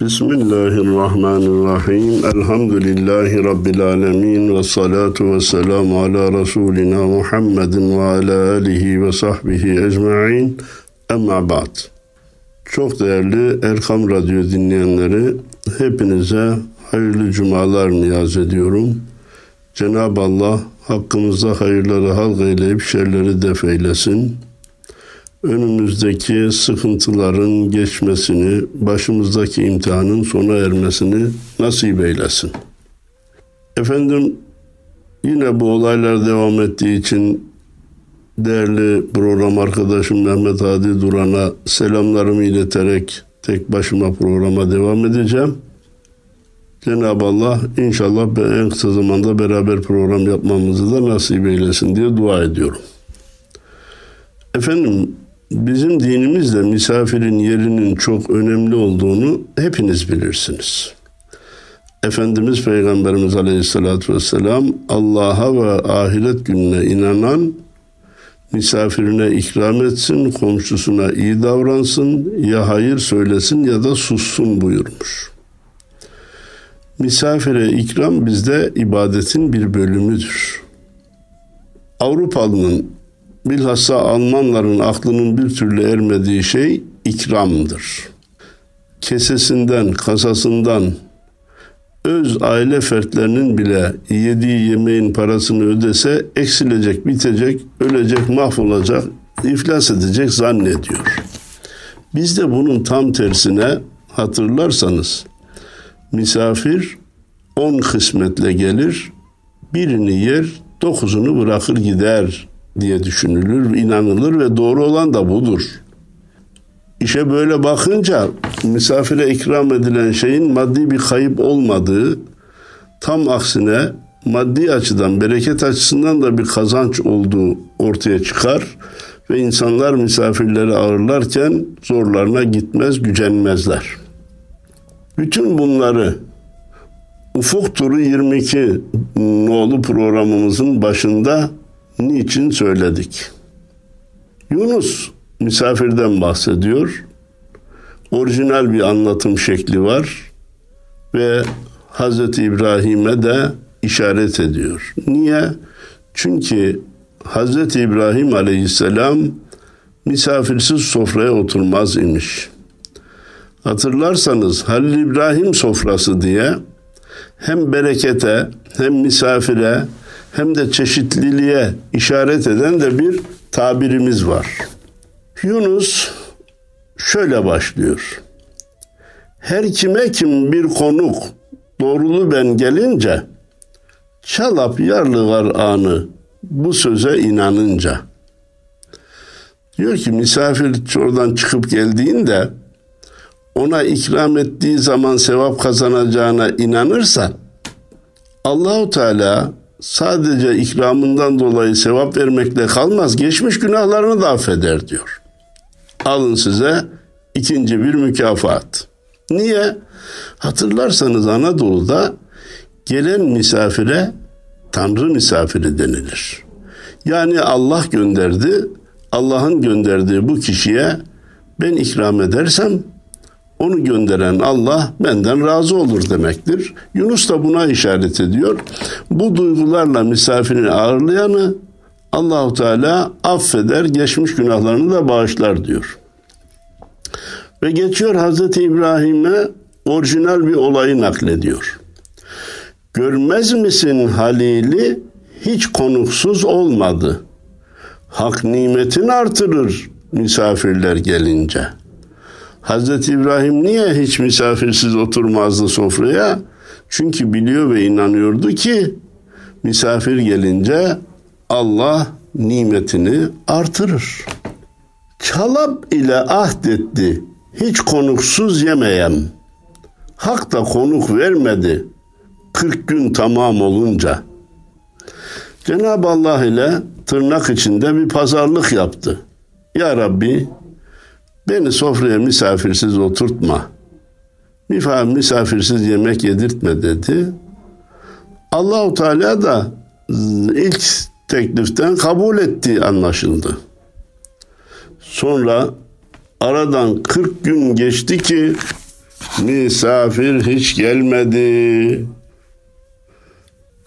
Bismillahirrahmanirrahim. Elhamdülillahi Rabbil alemin. Ve salatu ve selamu ala Resulina Muhammedin ve ala alihi ve sahbihi ecma'in. Emma ba'd. Çok değerli Erkam Radyo dinleyenleri, hepinize hayırlı cumalar niyaz ediyorum. Cenab-ı Allah hakkımızda hayırları halk eyleyip şerleri def eylesin önümüzdeki sıkıntıların geçmesini, başımızdaki imtihanın sona ermesini nasip eylesin. Efendim yine bu olaylar devam ettiği için değerli program arkadaşım Mehmet Hadi Duran'a selamlarımı ileterek tek başıma programa devam edeceğim. Cenab-ı Allah inşallah en kısa zamanda beraber program yapmamızı da nasip eylesin diye dua ediyorum. Efendim Bizim dinimizde misafirin yerinin çok önemli olduğunu hepiniz bilirsiniz. Efendimiz Peygamberimiz Aleyhisselatü Vesselam Allah'a ve ahiret gününe inanan misafirine ikram etsin, komşusuna iyi davransın, ya hayır söylesin ya da sussun buyurmuş. Misafire ikram bizde ibadetin bir bölümüdür. Avrupalının bilhassa Almanların aklının bir türlü ermediği şey ikramdır. Kesesinden, kasasından, öz aile fertlerinin bile yediği yemeğin parasını ödese eksilecek, bitecek, ölecek, mahvolacak, iflas edecek zannediyor. Biz de bunun tam tersine hatırlarsanız misafir on kısmetle gelir, birini yer, dokuzunu bırakır gider diye düşünülür, inanılır ve doğru olan da budur. İşe böyle bakınca misafire ikram edilen şeyin maddi bir kayıp olmadığı, tam aksine maddi açıdan, bereket açısından da bir kazanç olduğu ortaya çıkar ve insanlar misafirleri ağırlarken zorlarına gitmez, gücenmezler. Bütün bunları Ufuk Turu 22 nolu programımızın başında niçin söyledik? Yunus misafirden bahsediyor. Orijinal bir anlatım şekli var ve Hazreti İbrahim'e de işaret ediyor. Niye? Çünkü Hazreti İbrahim Aleyhisselam misafirsiz sofraya oturmaz imiş. Hatırlarsanız Halil İbrahim sofrası diye hem berekete hem misafire hem de çeşitliliğe işaret eden de bir tabirimiz var. Yunus şöyle başlıyor. Her kime kim bir konuk doğrulu ben gelince çalap yarlıgar anı bu söze inanınca. Diyor ki misafir oradan çıkıp geldiğinde ona ikram ettiği zaman sevap kazanacağına inanırsa Allahu Teala sadece ikramından dolayı sevap vermekle kalmaz, geçmiş günahlarını da affeder diyor. Alın size ikinci bir mükafat. Niye? Hatırlarsanız Anadolu'da gelen misafire Tanrı misafiri denilir. Yani Allah gönderdi, Allah'ın gönderdiği bu kişiye ben ikram edersem onu gönderen Allah benden razı olur demektir. Yunus da buna işaret ediyor. Bu duygularla misafirini ağırlayanı Allahu Teala affeder, geçmiş günahlarını da bağışlar diyor. Ve geçiyor Hazreti İbrahim'e orijinal bir olayı naklediyor. Görmez misin Halil'i hiç konuksuz olmadı. Hak nimetin artırır misafirler gelince.'' Hazreti İbrahim niye hiç misafirsiz oturmazdı sofraya? Çünkü biliyor ve inanıyordu ki misafir gelince Allah nimetini artırır. Çalap ile ahdetti hiç konuksuz yemeyem. Hak da konuk vermedi 40 gün tamam olunca. Cenab-ı Allah ile tırnak içinde bir pazarlık yaptı. Ya Rabbi Beni sofraya misafirsiz oturtma. Misafirsiz yemek yedirtme dedi. Allahu Teala da ilk tekliften kabul ettiği anlaşıldı. Sonra aradan 40 gün geçti ki misafir hiç gelmedi.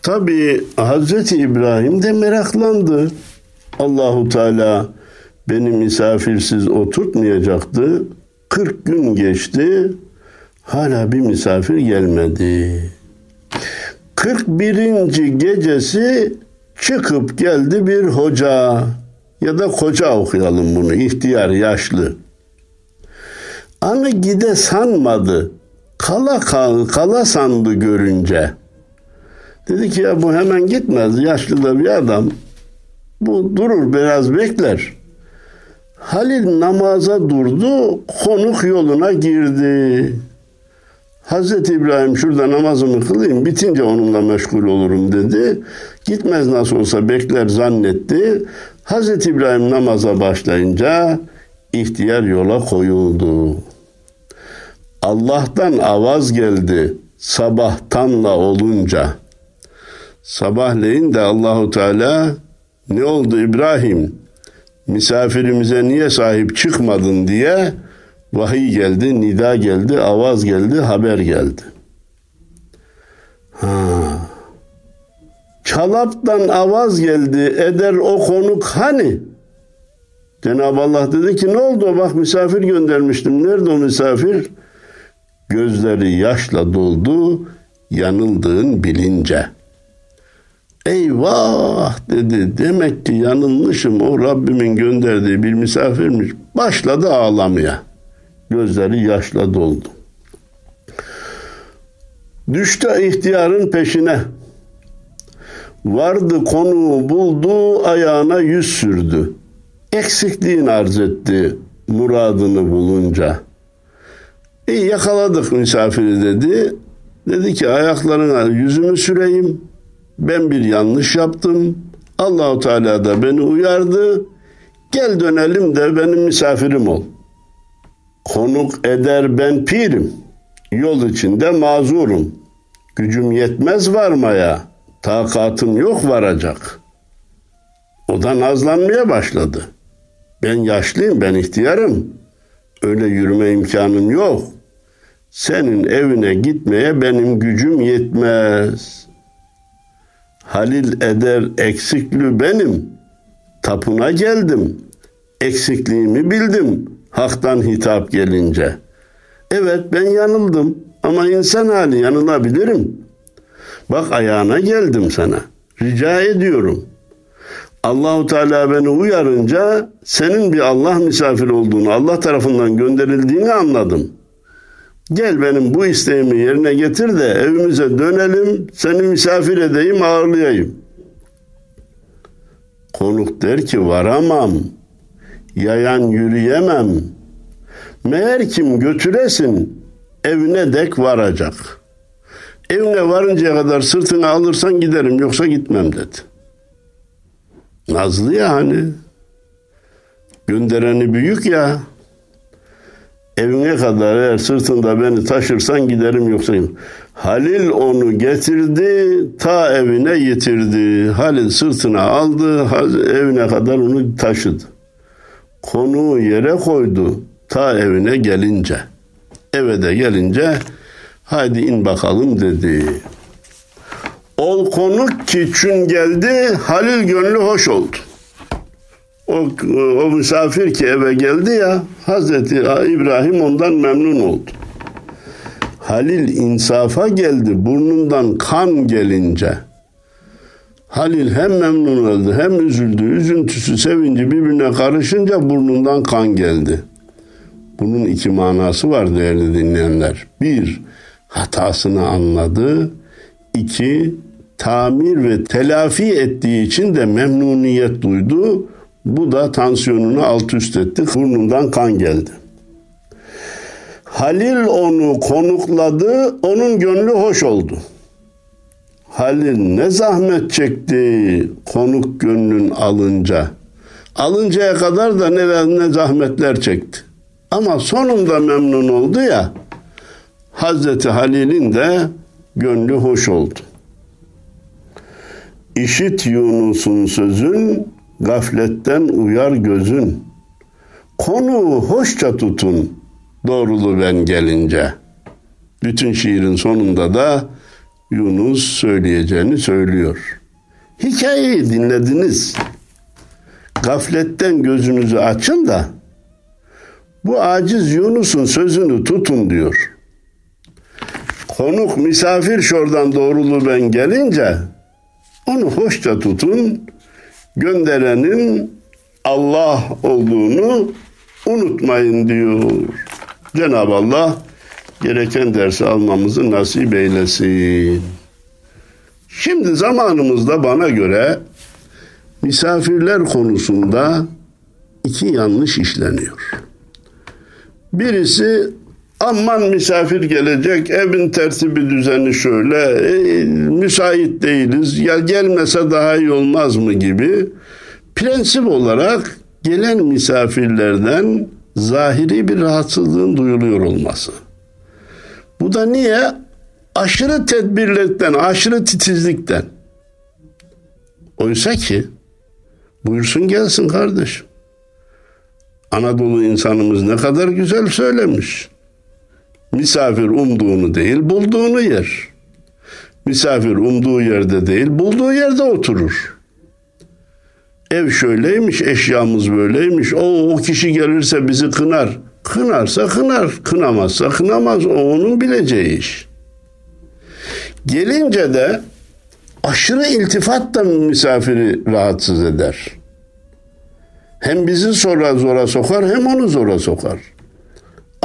Tabi Hazreti İbrahim de meraklandı. Allahu Teala beni misafirsiz oturtmayacaktı. 40 gün geçti. Hala bir misafir gelmedi. 41. gecesi çıkıp geldi bir hoca ya da koca okuyalım bunu ihtiyar yaşlı. Anı gide sanmadı. Kala kal, kala sandı görünce. Dedi ki ya bu hemen gitmez. Yaşlı da bir adam. Bu durur biraz bekler. Halil namaza durdu. Konuk yoluna girdi. Hazreti İbrahim şurada namazımı kılayım bitince onunla meşgul olurum dedi. Gitmez nasıl olsa bekler zannetti. Hazreti İbrahim namaza başlayınca ihtiyar yola koyuldu. Allah'tan avaz geldi sabahtanla olunca. Sabahleyin de Allahu Teala ne oldu İbrahim? Misafirimize niye sahip çıkmadın diye vahiy geldi, nida geldi, avaz geldi, haber geldi. Ha. Çalaptan avaz geldi, eder o konuk hani? Cenab-ı Allah dedi ki ne oldu bak misafir göndermiştim. Nerede o misafir? Gözleri yaşla doldu yanıldığın bilince. Eyvah dedi. Demek ki yanılmışım. O Rabbimin gönderdiği bir misafirmiş. Başladı ağlamaya. Gözleri yaşla doldu. Düştü ihtiyarın peşine. Vardı konuğu buldu, ayağına yüz sürdü. Eksikliğini arz etti muradını bulunca. İyi yakaladık misafiri dedi. Dedi ki ayaklarına yüzümü süreyim. Ben bir yanlış yaptım. Allahu Teala da beni uyardı. Gel dönelim de benim misafirim ol. Konuk eder ben pirim. Yol içinde mazurum. Gücüm yetmez varmaya. Takatım yok varacak. O da nazlanmaya başladı. Ben yaşlıyım, ben ihtiyarım. Öyle yürüme imkanım yok. Senin evine gitmeye benim gücüm yetmez. Halil eder eksikli benim. Tapuna geldim. Eksikliğimi bildim. Hak'tan hitap gelince. Evet ben yanıldım ama insan hali yanılabilirim. Bak ayağına geldim sana. Rica ediyorum. Allahu Teala beni uyarınca senin bir Allah misafir olduğunu, Allah tarafından gönderildiğini anladım. Gel benim bu isteğimi yerine getir de evimize dönelim, seni misafir edeyim, ağırlayayım. Konuk der ki varamam, yayan yürüyemem. Meğer kim götüresin, evine dek varacak. Evine varıncaya kadar sırtını alırsan giderim, yoksa gitmem dedi. Nazlı ya hani. Göndereni büyük ya. Evine kadar eğer sırtında beni taşırsan giderim yoksa Halil onu getirdi ta evine yitirdi. Halil sırtına aldı evine kadar onu taşıdı. Konuğu yere koydu ta evine gelince. Eve de gelince haydi in bakalım dedi. Ol konuk ki çün geldi Halil gönlü hoş oldu o, o misafir ki eve geldi ya Hazreti İbrahim ondan memnun oldu. Halil insafa geldi burnundan kan gelince. Halil hem memnun oldu hem üzüldü. Üzüntüsü sevinci birbirine karışınca burnundan kan geldi. Bunun iki manası var değerli dinleyenler. Bir, hatasını anladı. İki, tamir ve telafi ettiği için de memnuniyet duydu. Bu da tansiyonunu alt üst etti. Burnundan kan geldi. Halil onu konukladı, onun gönlü hoş oldu. Halil ne zahmet çekti konuk gönlün alınca. Alıncaya kadar da ne, ne zahmetler çekti. Ama sonunda memnun oldu ya, Hazreti Halil'in de gönlü hoş oldu. İşit Yunus'un sözün, gafletten uyar gözün. Konu hoşça tutun, doğrulu ben gelince. Bütün şiirin sonunda da Yunus söyleyeceğini söylüyor. Hikayeyi dinlediniz. Gafletten gözünüzü açın da bu aciz Yunus'un sözünü tutun diyor. Konuk misafir şordan doğrulu ben gelince onu hoşça tutun. Gönderenin Allah olduğunu unutmayın diyor. Cenab-ı Allah gereken dersi almamızı nasip eylesin. Şimdi zamanımızda bana göre misafirler konusunda iki yanlış işleniyor. Birisi aman misafir gelecek evin tertibi düzeni şöyle e, müsait değiliz ya gelmese daha iyi olmaz mı gibi prensip olarak gelen misafirlerden zahiri bir rahatsızlığın duyuluyor olması. Bu da niye? Aşırı tedbirlikten, aşırı titizlikten. Oysa ki buyursun gelsin kardeşim. Anadolu insanımız ne kadar güzel söylemiş. Misafir umduğunu değil bulduğunu yer. Misafir umduğu yerde değil bulduğu yerde oturur. Ev şöyleymiş, eşyamız böyleymiş. O, o kişi gelirse bizi kınar. Kınarsa kınar, kınamazsa kınamaz. O onun bileceği iş. Gelince de aşırı iltifat da misafiri rahatsız eder. Hem bizi sonra zora sokar hem onu zora sokar.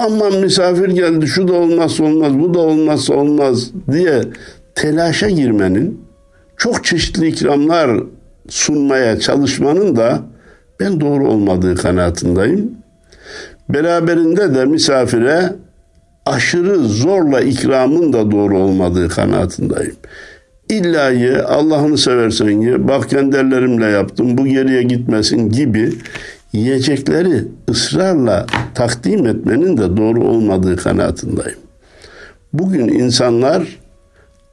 Aman misafir geldi şu da olmazsa olmaz bu da olmazsa olmaz diye telaşa girmenin çok çeşitli ikramlar sunmaya çalışmanın da ben doğru olmadığı kanaatindeyim. Beraberinde de misafire aşırı zorla ikramın da doğru olmadığı kanaatindeyim. İlla ye, Allah'ını seversen ye, bak kendi ellerimle yaptım, bu geriye gitmesin gibi yiyecekleri ısrarla takdim etmenin de doğru olmadığı kanaatindeyim. Bugün insanlar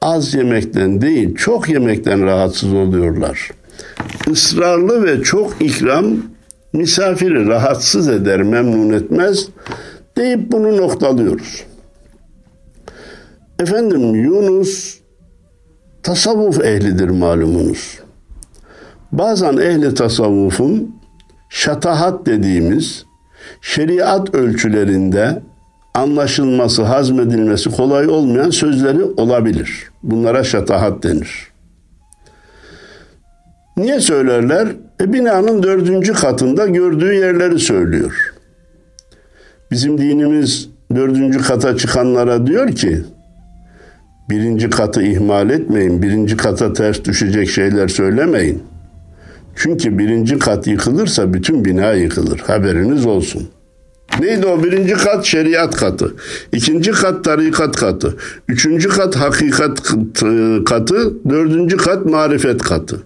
az yemekten değil, çok yemekten rahatsız oluyorlar. Israrlı ve çok ikram misafiri rahatsız eder, memnun etmez deyip bunu noktalıyoruz. Efendim Yunus tasavvuf ehlidir malumunuz. Bazen ehli tasavvufun şatahat dediğimiz şeriat ölçülerinde anlaşılması, hazmedilmesi kolay olmayan sözleri olabilir. Bunlara şatahat denir. Niye söylerler? E, binanın dördüncü katında gördüğü yerleri söylüyor. Bizim dinimiz dördüncü kata çıkanlara diyor ki, birinci katı ihmal etmeyin, birinci kata ters düşecek şeyler söylemeyin. Çünkü birinci kat yıkılırsa bütün bina yıkılır. Haberiniz olsun. Neydi o? Birinci kat şeriat katı. ikinci kat tarikat katı. Üçüncü kat hakikat katı. Dördüncü kat marifet katı.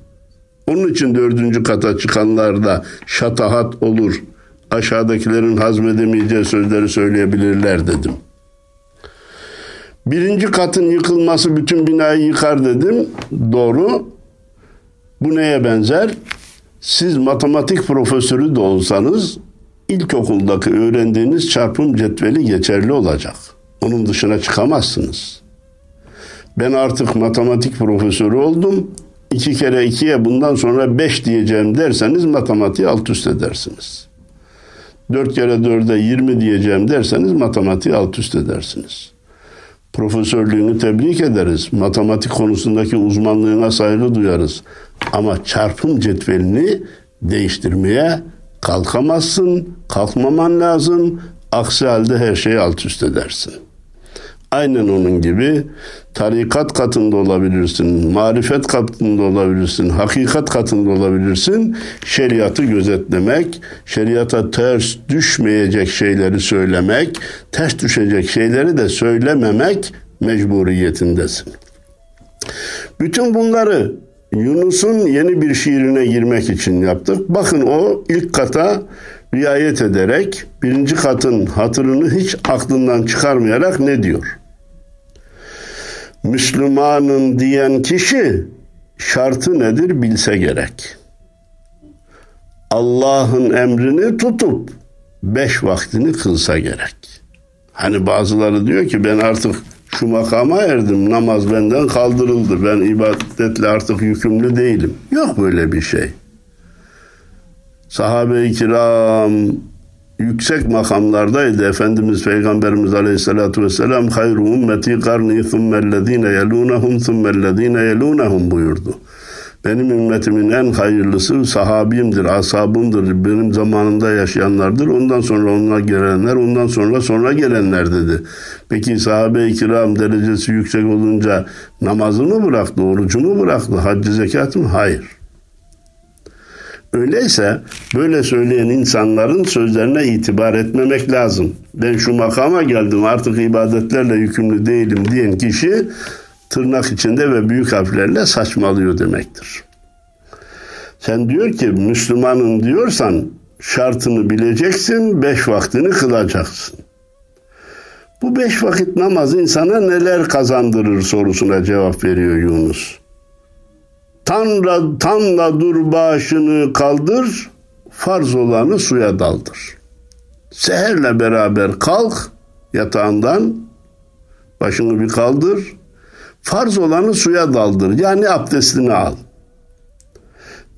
Onun için dördüncü kata çıkanlarda şatahat olur. Aşağıdakilerin hazmedemeyeceği sözleri söyleyebilirler dedim. Birinci katın yıkılması bütün binayı yıkar dedim. Doğru. Bu neye benzer? Siz matematik profesörü de olsanız ilkokuldaki öğrendiğiniz çarpım cetveli geçerli olacak. Onun dışına çıkamazsınız. Ben artık matematik profesörü oldum. İki kere ikiye bundan sonra beş diyeceğim derseniz matematiği alt üst edersiniz. Dört kere dörde yirmi diyeceğim derseniz matematiği alt üst edersiniz. Profesörlüğünü tebrik ederiz. Matematik konusundaki uzmanlığına saygı duyarız. Ama çarpım cetvelini değiştirmeye kalkamazsın, kalkmaman lazım. Aksi halde her şeyi alt üst edersin. Aynen onun gibi tarikat katında olabilirsin, marifet katında olabilirsin, hakikat katında olabilirsin. Şeriatı gözetlemek, şeriata ters düşmeyecek şeyleri söylemek, ters düşecek şeyleri de söylememek mecburiyetindesin. Bütün bunları Yunus'un yeni bir şiirine girmek için yaptık. Bakın o ilk kata riayet ederek birinci katın hatırını hiç aklından çıkarmayarak ne diyor? Müslümanın diyen kişi şartı nedir bilse gerek. Allah'ın emrini tutup beş vaktini kılsa gerek. Hani bazıları diyor ki ben artık Şu makama erdim. Namaz benden kaldırıldı. Ben ibadetle artık yükümlü değilim. Yok böyle bir şey. Sahabe-i kiram yüksek makamlardaydı. Efendimiz Peygamberimiz Aleyhisselatü Vesselam hayru ümmeti karni thummellezine yelunahum thummellezine yelunahum buyurdu. Benim ümmetimin en hayırlısı sahabimdir, ashabımdır, benim zamanında yaşayanlardır. Ondan sonra ona gelenler, ondan sonra sonra gelenler dedi. Peki sahabe-i kiram derecesi yüksek olunca namazı mı bıraktı, orucu mu bıraktı, haccı zekat mı? Hayır. Öyleyse böyle söyleyen insanların sözlerine itibar etmemek lazım. Ben şu makama geldim artık ibadetlerle yükümlü değilim diyen kişi tırnak içinde ve büyük harflerle saçmalıyor demektir. Sen diyor ki Müslümanın diyorsan şartını bileceksin, beş vaktini kılacaksın. Bu beş vakit namaz insana neler kazandırır sorusuna cevap veriyor Yunus. Tanra, tanla dur başını kaldır, farz olanı suya daldır. Seherle beraber kalk yatağından, başını bir kaldır, farz olanı suya daldır. Yani abdestini al.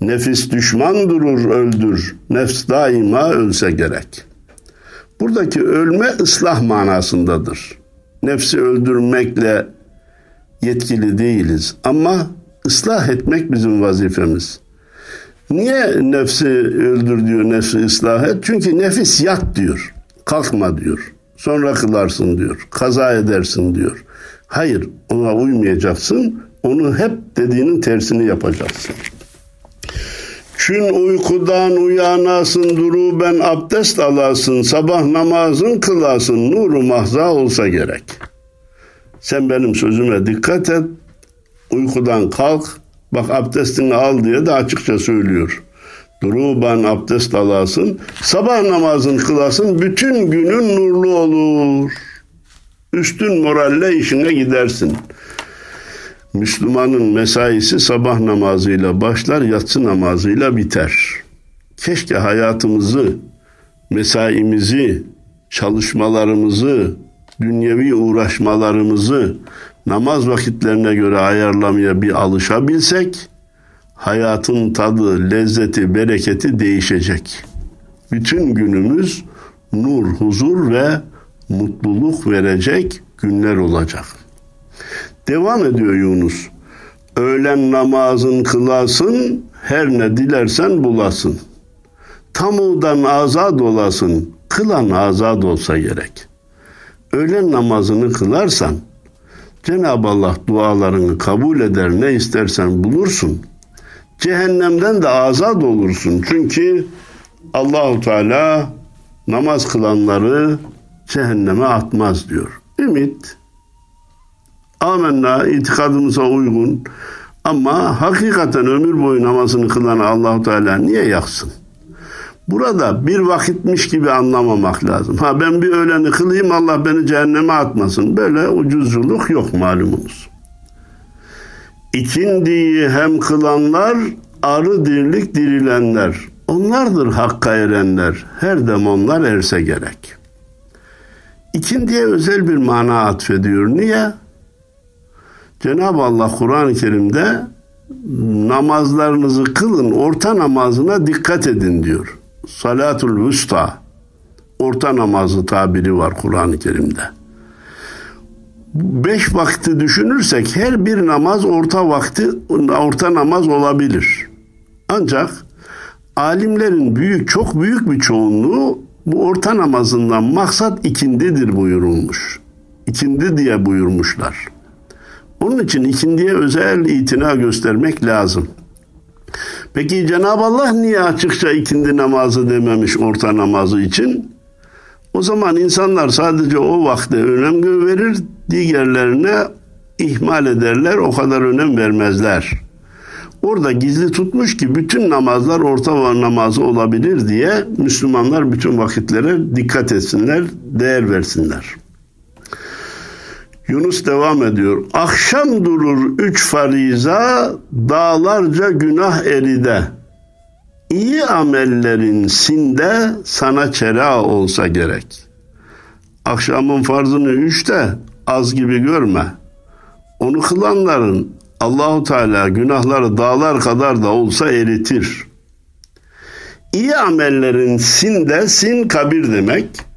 Nefis düşman durur öldür, nefs daima ölse gerek. Buradaki ölme ıslah manasındadır. Nefsi öldürmekle yetkili değiliz ama ıslah etmek bizim vazifemiz. Niye nefsi öldür diyor, nefsi ıslah et? Çünkü nefis yat diyor, kalkma diyor. Sonra kılarsın diyor, kaza edersin diyor. Hayır, ona uymayacaksın, onu hep dediğinin tersini yapacaksın. Çün uykudan uyanasın duru ben abdest alasın sabah namazın kılasın nuru mahza olsa gerek. Sen benim sözüme dikkat et. Uykudan kalk. Bak abdestini al diye de açıkça söylüyor. Duru ben abdest alasın. Sabah namazın kılasın. Bütün günün nurlu olur. Üstün moralle işine gidersin. Müslümanın mesaisi sabah namazıyla başlar, yatsı namazıyla biter. Keşke hayatımızı, mesaimizi, çalışmalarımızı, dünyevi uğraşmalarımızı namaz vakitlerine göre ayarlamaya bir alışabilsek, hayatın tadı, lezzeti, bereketi değişecek. Bütün günümüz nur, huzur ve mutluluk verecek günler olacak. Devam ediyor Yunus. Öğlen namazın kılasın, her ne dilersen bulasın. Tamudan azad olasın, kılan azad olsa gerek. Öğlen namazını kılarsan, Cenab-ı Allah dualarını kabul eder, ne istersen bulursun. Cehennemden de azad olursun. Çünkü Allahu Teala namaz kılanları cehenneme atmaz diyor. Ümit amenna itikadımıza uygun ama hakikaten ömür boyu namazını kılan Allahu Teala niye yaksın? Burada bir vakitmiş gibi anlamamak lazım. Ha ben bir öğleni kılayım Allah beni cehenneme atmasın. Böyle ucuzculuk yok malumunuz. İkindiyi hem kılanlar arı dirlik dirilenler. Onlardır hakka erenler. Her dem onlar erse gerek. İkindiye özel bir mana atfediyor. Niye? Cenab-ı Allah Kur'an-ı Kerim'de namazlarınızı kılın, orta namazına dikkat edin diyor. Salatul Vüsta, orta namazı tabiri var Kur'an-ı Kerim'de. Beş vakti düşünürsek her bir namaz orta vakti, orta namaz olabilir. Ancak alimlerin büyük, çok büyük bir çoğunluğu bu orta namazından maksat ikindidir buyurulmuş. İkindi diye buyurmuşlar. Onun için ikindiye özel itina göstermek lazım. Peki Cenab-ı Allah niye açıkça ikindi namazı dememiş orta namazı için? O zaman insanlar sadece o vakte önem verir, diğerlerine ihmal ederler, o kadar önem vermezler. Orada gizli tutmuş ki bütün namazlar orta namazı olabilir diye Müslümanlar bütün vakitlere dikkat etsinler, değer versinler. Yunus devam ediyor. Akşam durur üç fariza, dağlarca günah eride. İyi amellerin sinde sana çera olsa gerek. Akşamın farzını üçte, az gibi görme. Onu kılanların Allahu Teala günahları dağlar kadar da olsa eritir. İyi amellerin sinde sin kabir demek.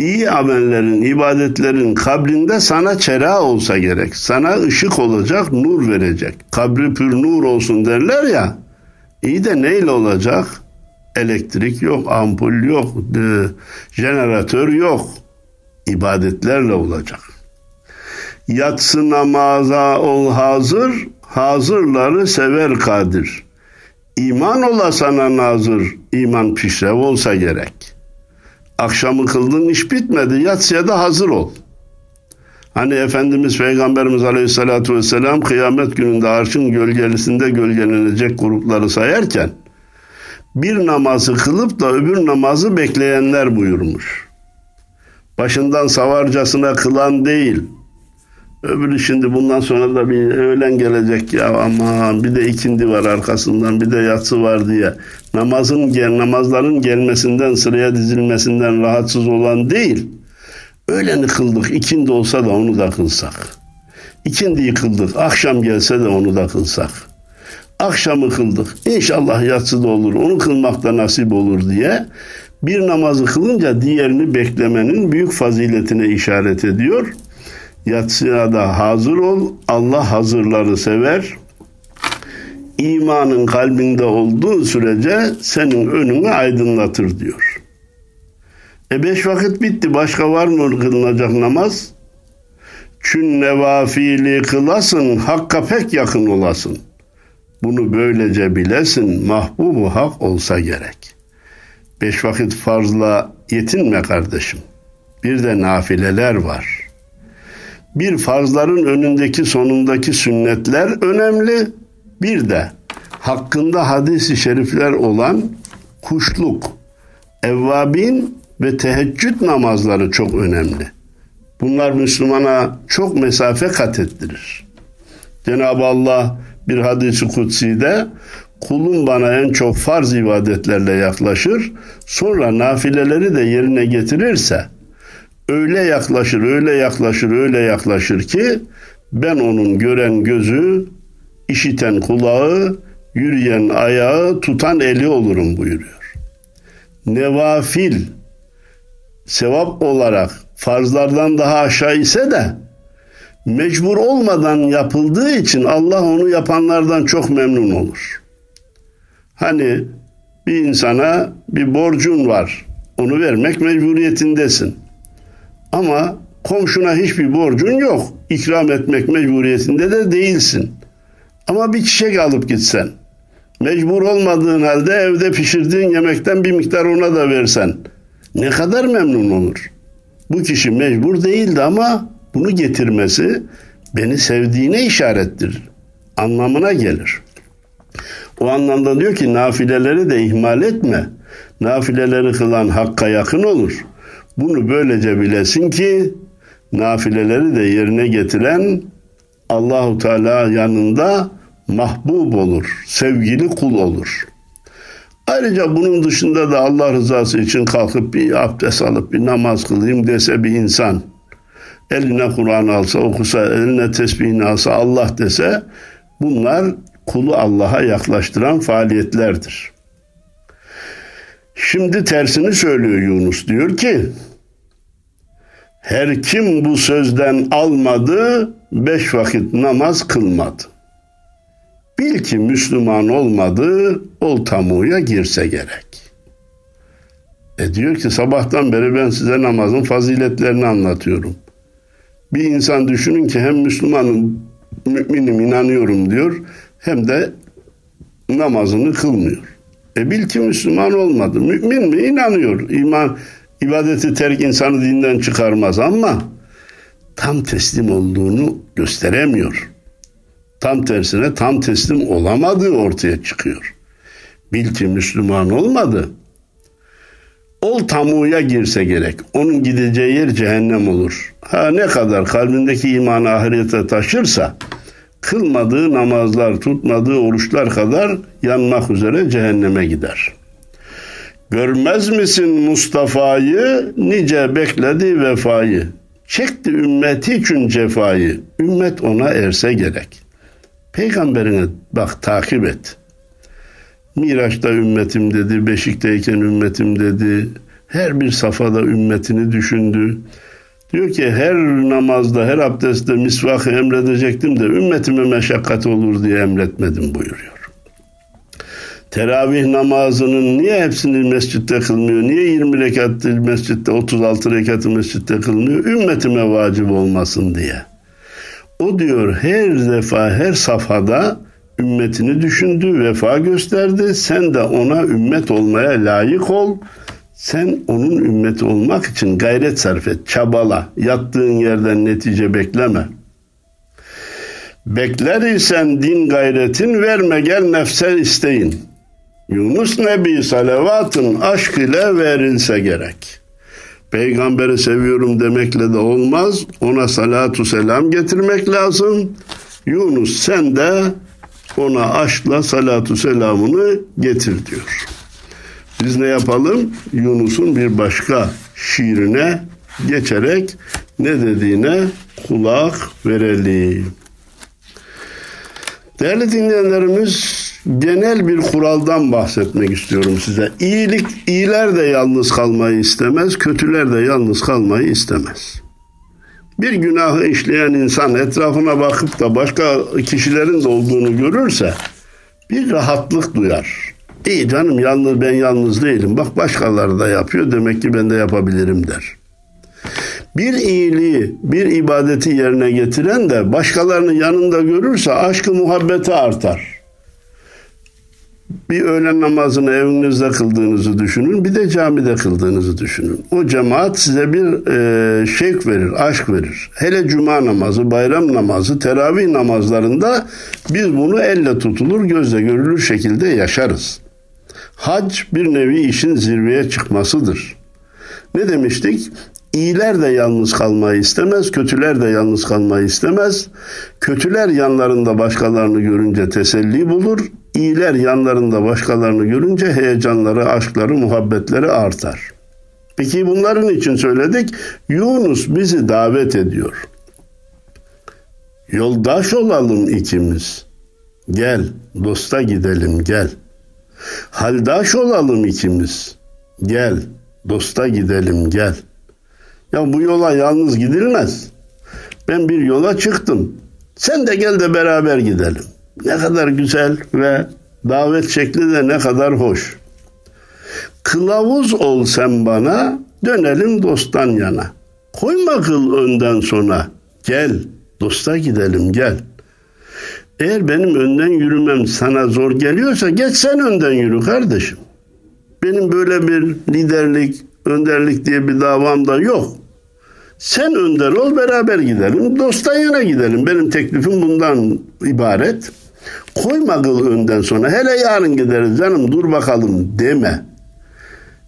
İyi amellerin, ibadetlerin kabrinde sana çera olsa gerek. Sana ışık olacak, nur verecek. Kabri pür nur olsun derler ya. İyi de neyle olacak? Elektrik yok, ampul yok, jeneratör yok. İbadetlerle olacak. Yatsı namaza ol hazır, hazırları sever kadir. İman ola sana nazır, iman pişrev olsa gerek. Akşamı kıldın iş bitmedi, yatsıya da hazır ol. Hani Efendimiz Peygamberimiz Aleyhisselatü Vesselam kıyamet gününde arşın gölgelisinde gölgelenecek grupları sayarken bir namazı kılıp da öbür namazı bekleyenler buyurmuş. Başından savarcasına kılan değil, Öbürü şimdi bundan sonra da bir öğlen gelecek ya aman bir de ikindi var arkasından bir de yatsı var diye. Namazın gel namazların gelmesinden sıraya dizilmesinden rahatsız olan değil. Öğleni kıldık ikindi olsa da onu da kılsak. İkindiyi kıldık akşam gelse de onu da kılsak. Akşamı kıldık inşallah yatsı da olur onu kılmak da nasip olur diye bir namazı kılınca diğerini beklemenin büyük faziletine işaret ediyor. Yatsıya da hazır ol. Allah hazırları sever. İmanın kalbinde olduğu sürece senin önünü aydınlatır diyor. E beş vakit bitti. Başka var mı kılınacak namaz? Çün nevafili kılasın, hakka pek yakın olasın. Bunu böylece bilesin, mahbubu hak olsa gerek. Beş vakit farzla yetinme kardeşim. Bir de nafileler var.'' Bir farzların önündeki sonundaki sünnetler önemli. Bir de hakkında hadis-i şerifler olan kuşluk, evvabin ve teheccüd namazları çok önemli. Bunlar Müslümana çok mesafe kat ettirir. Cenab-ı Allah bir hadisi kutsi'de kulum bana en çok farz ibadetlerle yaklaşır, sonra nafileleri de yerine getirirse öyle yaklaşır, öyle yaklaşır, öyle yaklaşır ki ben onun gören gözü, işiten kulağı, yürüyen ayağı, tutan eli olurum buyuruyor. Nevafil sevap olarak farzlardan daha aşağı ise de mecbur olmadan yapıldığı için Allah onu yapanlardan çok memnun olur. Hani bir insana bir borcun var. Onu vermek mecburiyetindesin. Ama komşuna hiçbir borcun yok. İkram etmek mecburiyetinde de değilsin. Ama bir çiçek alıp gitsen, mecbur olmadığın halde evde pişirdiğin yemekten bir miktar ona da versen ne kadar memnun olur. Bu kişi mecbur değildi ama bunu getirmesi beni sevdiğine işarettir. Anlamına gelir. O anlamda diyor ki nafileleri de ihmal etme. Nafileleri kılan hakka yakın olur. Bunu böylece bilesin ki nafileleri de yerine getiren Allahu Teala yanında mahbub olur, sevgili kul olur. Ayrıca bunun dışında da Allah rızası için kalkıp bir abdest alıp bir namaz kılayım dese bir insan, eline Kur'an alsa, okusa, eline tesbihini alsa, Allah dese, bunlar kulu Allah'a yaklaştıran faaliyetlerdir. Şimdi tersini söylüyor Yunus. Diyor ki her kim bu sözden almadı beş vakit namaz kılmadı. Bil ki Müslüman olmadı ol tamuya girse gerek. E diyor ki sabahtan beri ben size namazın faziletlerini anlatıyorum. Bir insan düşünün ki hem Müslümanım, müminim, inanıyorum diyor hem de namazını kılmıyor. E bil ki Müslüman olmadı. Mümin mi? İnanıyor. İman, ibadeti terk insanı dinden çıkarmaz ama tam teslim olduğunu gösteremiyor. Tam tersine tam teslim olamadığı ortaya çıkıyor. Bil ki Müslüman olmadı. Ol tamuya girse gerek. Onun gideceği yer cehennem olur. Ha ne kadar kalbindeki imanı ahirete taşırsa kılmadığı namazlar, tutmadığı oruçlar kadar yanmak üzere cehenneme gider. Görmez misin Mustafa'yı, nice bekledi vefayı. Çekti ümmeti için cefayı. Ümmet ona erse gerek. Peygamberine bak takip et. Miraç'ta ümmetim dedi, Beşik'teyken ümmetim dedi. Her bir safhada ümmetini düşündü. Diyor ki her namazda, her abdestte misvakı emredecektim de ümmetime meşakkat olur diye emretmedim buyuruyor. Teravih namazının niye hepsini mescitte kılmıyor? Niye 20 rekat mescitte, 36 rekatı mescitte kılmıyor? Ümmetime vacip olmasın diye. O diyor her defa, her safhada ümmetini düşündü, vefa gösterdi. Sen de ona ümmet olmaya layık ol. Sen onun ümmeti olmak için gayret sarf et, çabala. Yattığın yerden netice bekleme. Bekler isen din gayretin verme gel nefse isteyin. Yunus Nebi salavatın aşk ile verilse gerek. Peygamberi seviyorum demekle de olmaz. Ona salatu selam getirmek lazım. Yunus sen de ona aşkla salatu selamını getir diyor. Biz ne yapalım? Yunus'un bir başka şiirine geçerek ne dediğine kulak verelim. Değerli dinleyenlerimiz genel bir kuraldan bahsetmek istiyorum size. İyilik, iyiler de yalnız kalmayı istemez, kötüler de yalnız kalmayı istemez. Bir günahı işleyen insan etrafına bakıp da başka kişilerin de olduğunu görürse bir rahatlık duyar. İyi canım yalnız ben yalnız değilim. Bak başkaları da yapıyor demek ki ben de yapabilirim der. Bir iyiliği, bir ibadeti yerine getiren de başkalarını yanında görürse aşkı muhabbeti artar bir öğlen namazını evinizde kıldığınızı düşünün, bir de camide kıldığınızı düşünün. O cemaat size bir e, şevk verir, aşk verir. Hele cuma namazı, bayram namazı, teravih namazlarında biz bunu elle tutulur, gözle görülür şekilde yaşarız. Hac bir nevi işin zirveye çıkmasıdır. Ne demiştik? İyiler de yalnız kalmayı istemez, kötüler de yalnız kalmayı istemez. Kötüler yanlarında başkalarını görünce teselli bulur, İyiler yanlarında başkalarını görünce heyecanları, aşkları, muhabbetleri artar. Peki bunların için söyledik. Yunus bizi davet ediyor. Yoldaş olalım ikimiz. Gel, dosta gidelim gel. Haldaş olalım ikimiz. Gel, dosta gidelim gel. Ya bu yola yalnız gidilmez. Ben bir yola çıktım. Sen de gel de beraber gidelim. Ne kadar güzel ve davet şekli de ne kadar hoş. Kılavuz ol sen bana, dönelim dosttan yana. Koyma kıl önden sona, gel, dosta gidelim gel. Eğer benim önden yürümem sana zor geliyorsa geç sen önden yürü kardeşim. Benim böyle bir liderlik, önderlik diye bir davam da yok. Sen önder ol beraber gidelim. Dosttan yana gidelim. Benim teklifim bundan ibaret. Koyma kıl önden sonra. Hele yarın gideriz canım dur bakalım deme.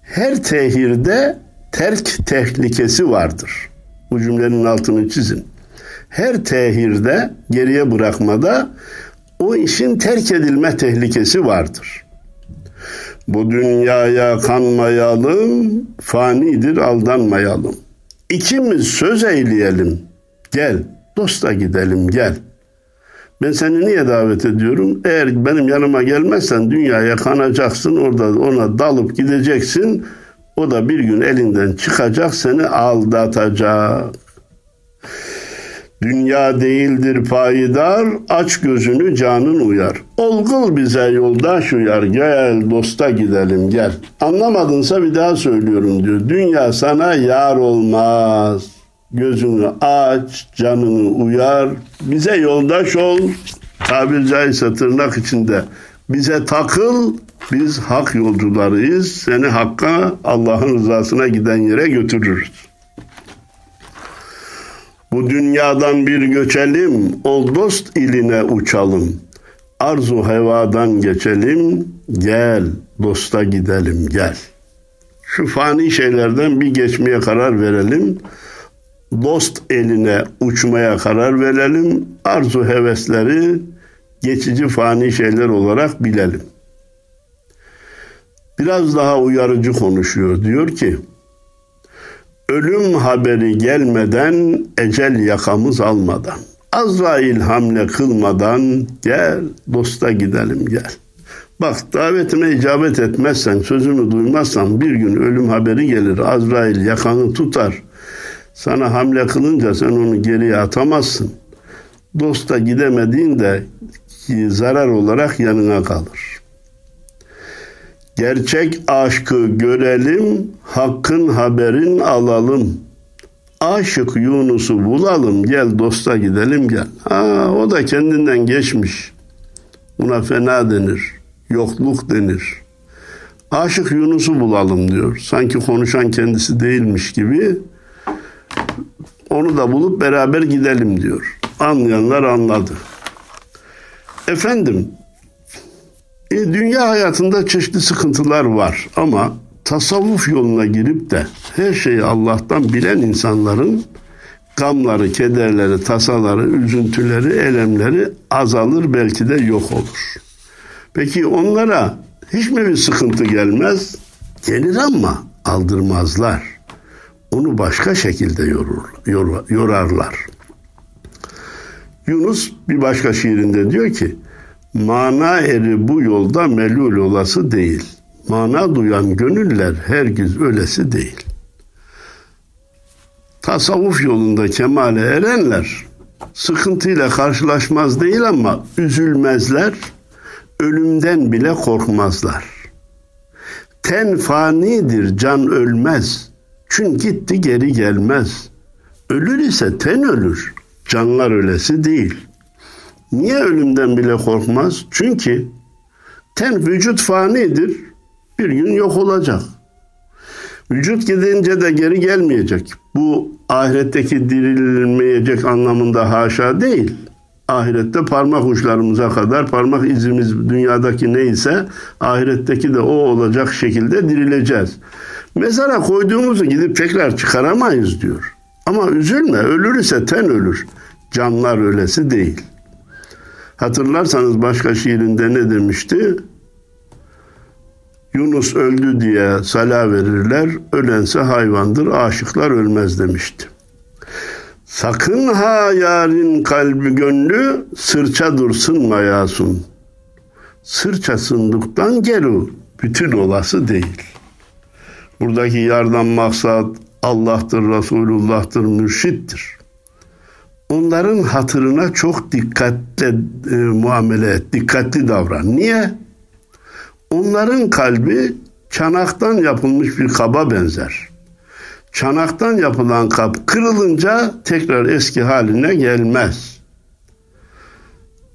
Her tehirde terk tehlikesi vardır. Bu cümlenin altını çizin. Her tehirde geriye bırakmada o işin terk edilme tehlikesi vardır. Bu dünyaya kanmayalım, fanidir aldanmayalım. İkimiz söz eyleyelim. Gel, dosta gidelim gel.'' Ben seni niye davet ediyorum? Eğer benim yanıma gelmezsen dünyaya kanacaksın. Orada ona dalıp gideceksin. O da bir gün elinden çıkacak seni aldatacak. Dünya değildir payidar, aç gözünü canın uyar. Olgul bize yoldaş uyar, gel dosta gidelim gel. Anlamadınsa bir daha söylüyorum diyor. Dünya sana yar olmaz gözünü aç, canını uyar, bize yoldaş ol, tabir caizse tırnak içinde bize takıl, biz hak yolcularıyız, seni hakka, Allah'ın rızasına giden yere götürürüz. Bu dünyadan bir göçelim, ol dost iline uçalım. Arzu hevadan geçelim, gel dosta gidelim gel. Şu fani şeylerden bir geçmeye karar verelim dost eline uçmaya karar verelim. Arzu hevesleri geçici fani şeyler olarak bilelim. Biraz daha uyarıcı konuşuyor. Diyor ki, ölüm haberi gelmeden, ecel yakamız almadan, Azrail hamle kılmadan gel dosta gidelim gel. Bak davetime icabet etmezsen, sözümü duymazsan bir gün ölüm haberi gelir. Azrail yakanı tutar. Sana hamle kılınca sen onu geriye atamazsın. Dosta gidemediğinde zarar olarak yanına kalır. Gerçek aşkı görelim, hakkın haberin alalım. Aşık Yunus'u bulalım, gel dosta gidelim gel. Ha, o da kendinden geçmiş. Buna fena denir, yokluk denir. Aşık Yunus'u bulalım diyor. Sanki konuşan kendisi değilmiş gibi. Onu da bulup beraber gidelim diyor. Anlayanlar anladı. Efendim, e, dünya hayatında çeşitli sıkıntılar var ama tasavvuf yoluna girip de her şeyi Allah'tan bilen insanların gamları, kederleri, tasaları, üzüntüleri, elemleri azalır belki de yok olur. Peki onlara hiç mi bir sıkıntı gelmez? Gelir ama aldırmazlar. Onu başka şekilde yorur, yor, yorarlar. Yunus bir başka şiirinde diyor ki mana eri bu yolda melul olası değil. Mana duyan gönüller hergiz ölesi değil. Tasavvuf yolunda kemale erenler sıkıntıyla karşılaşmaz değil ama üzülmezler, ölümden bile korkmazlar. Ten fanidir, can ölmez. Çünkü gitti geri gelmez. Ölür ise ten ölür, canlar ölesi değil.'' Niye ölümden bile korkmaz? Çünkü ten vücut fanidir. Bir gün yok olacak. Vücut gidince de geri gelmeyecek. Bu ahiretteki dirilmeyecek anlamında haşa değil. Ahirette parmak uçlarımıza kadar parmak izimiz dünyadaki neyse ahiretteki de o olacak şekilde dirileceğiz. Mezara koyduğumuzu gidip tekrar çıkaramayız diyor. Ama üzülme ölür ise ten ölür. Canlar ölesi değil. Hatırlarsanız başka şiirinde ne demişti? Yunus öldü diye sala verirler, ölense hayvandır, aşıklar ölmez demişti. Sakın ha yarın kalbi gönlü, sırça dursun mayasun. Sırça sınduktan gelu, bütün olası değil. Buradaki yardan maksat Allah'tır, Resulullah'tır, mürşittir onların hatırına çok dikkatle e, muamele et, dikkatli davran. Niye? Onların kalbi çanaktan yapılmış bir kaba benzer. Çanaktan yapılan kap kırılınca tekrar eski haline gelmez.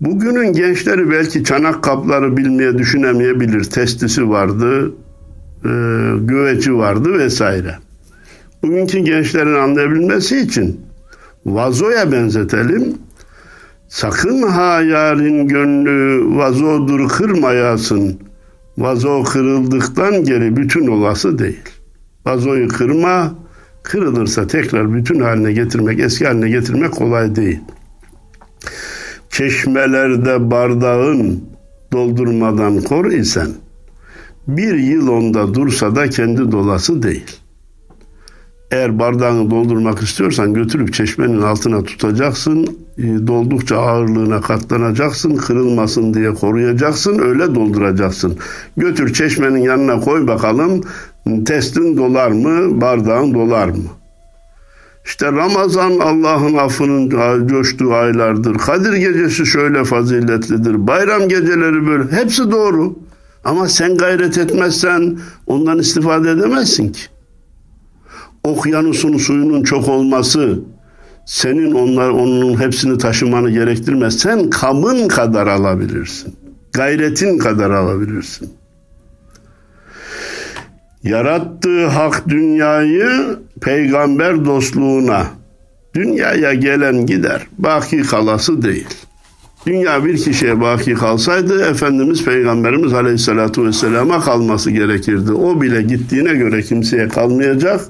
Bugünün gençleri belki çanak kapları bilmeye düşünemeyebilir. Testisi vardı, e, güveci vardı vesaire. Bugünkü gençlerin anlayabilmesi için vazoya benzetelim. Sakın ha yarın gönlü vazodur kırmayasın. Vazo kırıldıktan geri bütün olası değil. Vazoyu kırma, kırılırsa tekrar bütün haline getirmek, eski haline getirmek kolay değil. Çeşmelerde bardağın doldurmadan kor isen, bir yıl onda dursa da kendi dolası değil.'' Eğer bardağını doldurmak istiyorsan götürüp çeşmenin altına tutacaksın. E, doldukça ağırlığına katlanacaksın. Kırılmasın diye koruyacaksın. Öyle dolduracaksın. Götür çeşmenin yanına koy bakalım. Testin dolar mı? Bardağın dolar mı? İşte Ramazan Allah'ın affının coştuğu aylardır. Kadir gecesi şöyle faziletlidir. Bayram geceleri böyle. Hepsi doğru. Ama sen gayret etmezsen ondan istifade edemezsin ki okyanusun suyunun çok olması senin onlar onun hepsini taşımanı gerektirmez. Sen kamın kadar alabilirsin. Gayretin kadar alabilirsin. Yarattığı hak dünyayı peygamber dostluğuna dünyaya gelen gider. Baki kalası değil. Dünya bir kişiye baki kalsaydı Efendimiz Peygamberimiz Aleyhisselatü Vesselam'a kalması gerekirdi. O bile gittiğine göre kimseye kalmayacak.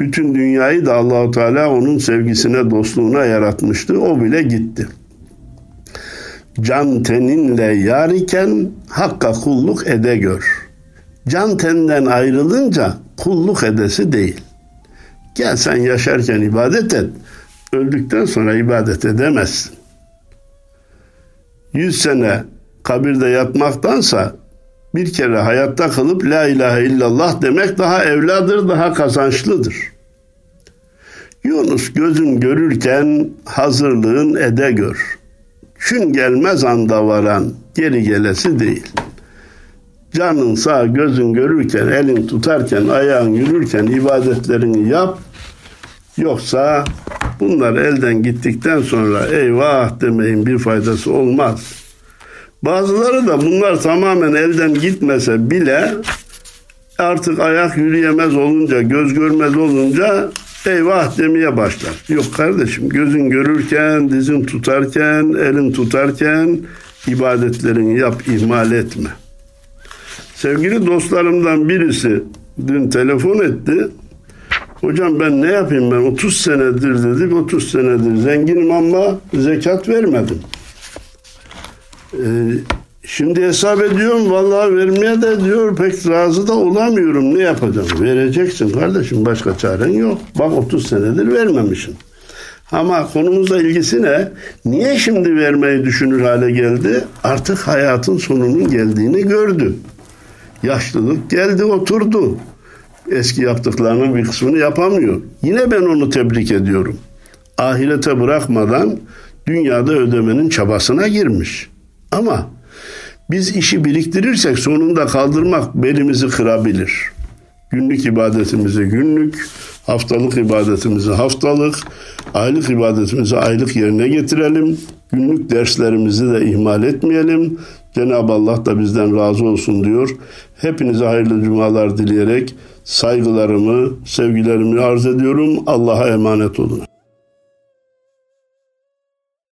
Bütün dünyayı da Allahu Teala onun sevgisine, dostluğuna yaratmıştı. O bile gitti. Can teninle yar iken hakka kulluk ede gör. Can tenden ayrılınca kulluk edesi değil. Gel sen yaşarken ibadet et. Öldükten sonra ibadet edemezsin. Yüz sene kabirde yatmaktansa bir kere hayatta kalıp la ilahe illallah demek daha evladır, daha kazançlıdır. Yunus gözün görürken hazırlığın ede gör. Çün gelmez anda varan geri gelesi değil. Canın sağ gözün görürken, elin tutarken, ayağın yürürken ibadetlerini yap. Yoksa bunlar elden gittikten sonra eyvah demeyin bir faydası olmaz. Bazıları da bunlar tamamen elden gitmese bile artık ayak yürüyemez olunca, göz görmez olunca eyvah demeye başlar. Yok kardeşim gözün görürken, dizin tutarken, elin tutarken ibadetlerini yap, ihmal etme. Sevgili dostlarımdan birisi dün telefon etti. Hocam ben ne yapayım ben 30 senedir dedik 30 senedir zenginim ama zekat vermedim. Ee, şimdi hesap ediyorum vallahi vermeye de diyor pek razı da olamıyorum ne yapacağım? Vereceksin kardeşim başka çaren yok. Bak 30 senedir vermemişsin. Ama konumuzla ilgisi ne? Niye şimdi vermeyi düşünür hale geldi? Artık hayatın sonunun geldiğini gördü. Yaşlılık geldi oturdu. Eski yaptıklarının bir kısmını yapamıyor. Yine ben onu tebrik ediyorum. Ahirete bırakmadan dünyada ödemenin çabasına girmiş. Ama biz işi biriktirirsek sonunda kaldırmak belimizi kırabilir. Günlük ibadetimizi günlük, haftalık ibadetimizi haftalık, aylık ibadetimizi aylık yerine getirelim. Günlük derslerimizi de ihmal etmeyelim. Cenab-ı Allah da bizden razı olsun diyor. Hepinize hayırlı cumalar dileyerek saygılarımı, sevgilerimi arz ediyorum. Allah'a emanet olun.